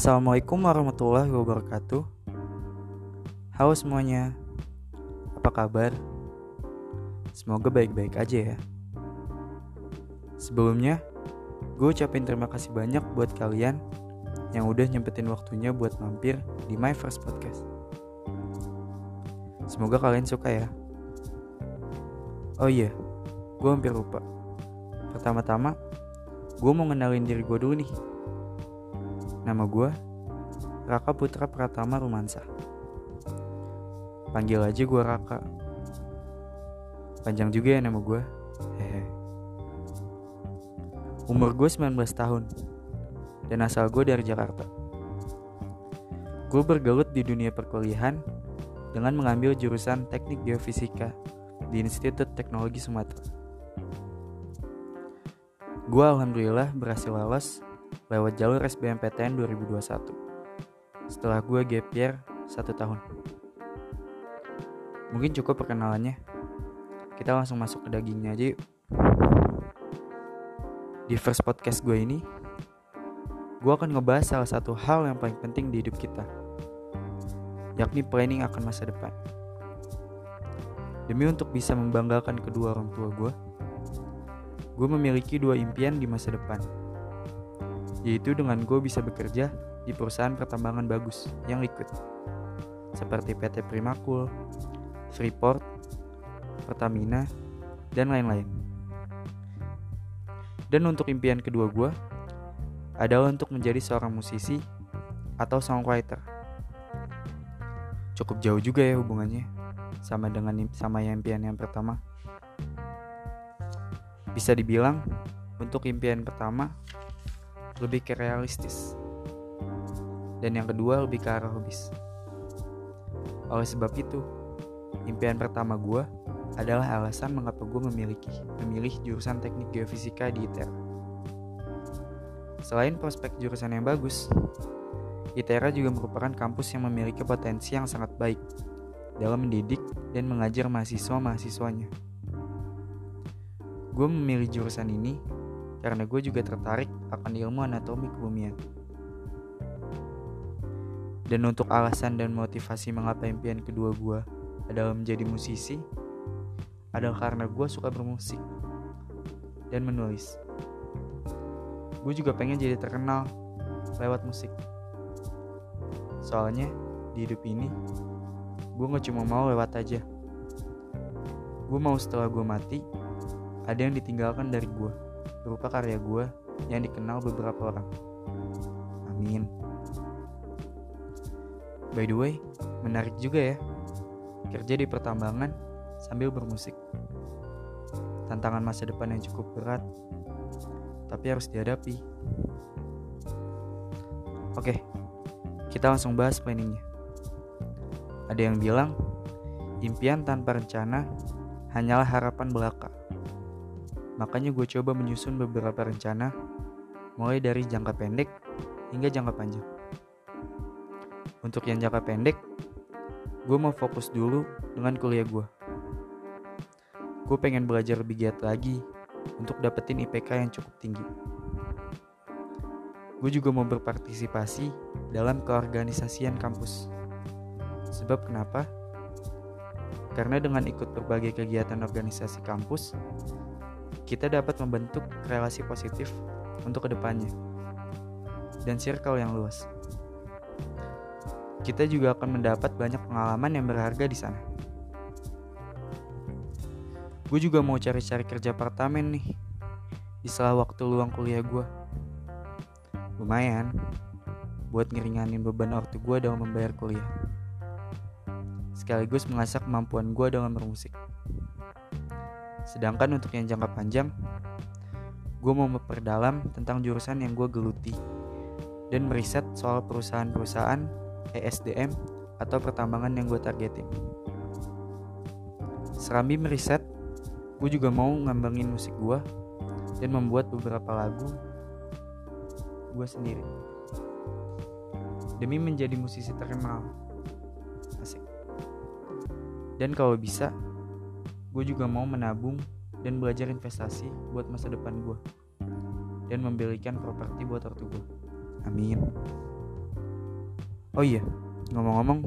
Assalamualaikum warahmatullahi wabarakatuh. Halo semuanya, apa kabar? Semoga baik-baik aja ya. Sebelumnya, gue ucapin terima kasih banyak buat kalian yang udah nyempetin waktunya buat mampir di My First Podcast. Semoga kalian suka ya. Oh iya, gue hampir lupa. Pertama-tama, gue mau ngenalin diri gue dulu nih. Nama gue Raka Putra Pratama Rumansa. Panggil aja gue Raka. Panjang juga ya nama gue. Hehe. Umur gue 19 tahun. Dan asal gue dari Jakarta. Gue bergelut di dunia perkuliahan dengan mengambil jurusan Teknik Geofisika di Institut Teknologi Sumatera. Gue alhamdulillah berhasil lolos lewat jalur SBMPTN 2021 setelah gue gap year tahun. Mungkin cukup perkenalannya. Kita langsung masuk ke dagingnya aja yuk. Di first podcast gue ini, gue akan ngebahas salah satu hal yang paling penting di hidup kita, yakni planning akan masa depan. Demi untuk bisa membanggakan kedua orang tua gue, gue memiliki dua impian di masa depan yaitu dengan gue bisa bekerja di perusahaan pertambangan bagus yang liquid, seperti PT Primakul, Freeport, Pertamina, dan lain-lain. Dan untuk impian kedua gue adalah untuk menjadi seorang musisi atau songwriter. Cukup jauh juga ya hubungannya sama dengan sama yang impian yang pertama. Bisa dibilang untuk impian pertama lebih ke realistis. Dan yang kedua lebih ke arah hobis. Oleh sebab itu, impian pertama gue adalah alasan mengapa gue memiliki memilih jurusan teknik geofisika di ITERA. Selain prospek jurusan yang bagus, ITERA juga merupakan kampus yang memiliki potensi yang sangat baik dalam mendidik dan mengajar mahasiswa-mahasiswanya. Gue memilih jurusan ini karena gue juga tertarik akan ilmu anatomi kebumian. Dan untuk alasan dan motivasi mengapa impian kedua gue adalah menjadi musisi, adalah karena gue suka bermusik dan menulis. Gue juga pengen jadi terkenal lewat musik. Soalnya di hidup ini, gue gak cuma mau lewat aja. Gue mau setelah gue mati, ada yang ditinggalkan dari gue berupa karya gue yang dikenal beberapa orang. Amin. By the way, menarik juga ya kerja di pertambangan sambil bermusik. Tantangan masa depan yang cukup berat, tapi harus dihadapi. Oke, kita langsung bahas planningnya. Ada yang bilang, impian tanpa rencana hanyalah harapan belaka. Makanya gue coba menyusun beberapa rencana mulai dari jangka pendek hingga jangka panjang. Untuk yang jangka pendek, gue mau fokus dulu dengan kuliah gue. Gue pengen belajar lebih giat lagi untuk dapetin IPK yang cukup tinggi. Gue juga mau berpartisipasi dalam keorganisasian kampus. Sebab kenapa? Karena dengan ikut berbagai kegiatan organisasi kampus, kita dapat membentuk relasi positif untuk ke depannya dan circle yang luas. Kita juga akan mendapat banyak pengalaman yang berharga di sana. Gue juga mau cari-cari kerja apartemen nih di sela waktu luang kuliah gue. Lumayan buat ngeringanin beban ortu gue dalam membayar kuliah. Sekaligus mengasah kemampuan gue dalam bermusik. Sedangkan untuk yang jangka panjang, gue mau memperdalam tentang jurusan yang gue geluti dan meriset soal perusahaan-perusahaan ESDM atau pertambangan yang gue targetin. Serambi meriset, gue juga mau ngembangin musik gue dan membuat beberapa lagu gue sendiri. Demi menjadi musisi terkenal. Asik. Dan kalau bisa, gue juga mau menabung dan belajar investasi buat masa depan gue dan membelikan properti buat ortu gue amin Oh iya, ngomong-ngomong,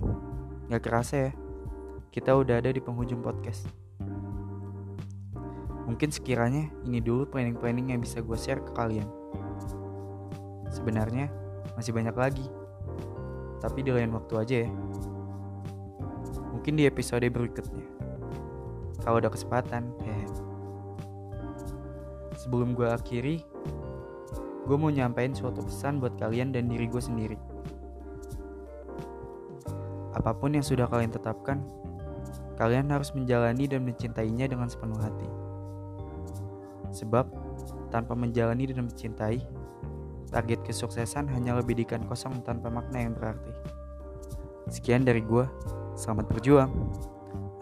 gak kerasa ya, kita udah ada di penghujung podcast. Mungkin sekiranya ini dulu planning-planning yang bisa gue share ke kalian. Sebenarnya masih banyak lagi, tapi di lain waktu aja ya. Mungkin di episode berikutnya. Kalau ada kesempatan, hehe. Sebelum gue akhiri, gue mau nyampein suatu pesan buat kalian dan diri gue sendiri. Apa pun yang sudah kalian tetapkan, kalian harus menjalani dan mencintainya dengan sepenuh hati. Sebab, tanpa menjalani dan mencintai, target kesuksesan hanya lebih kosong tanpa makna yang berarti. Sekian dari gue, selamat berjuang.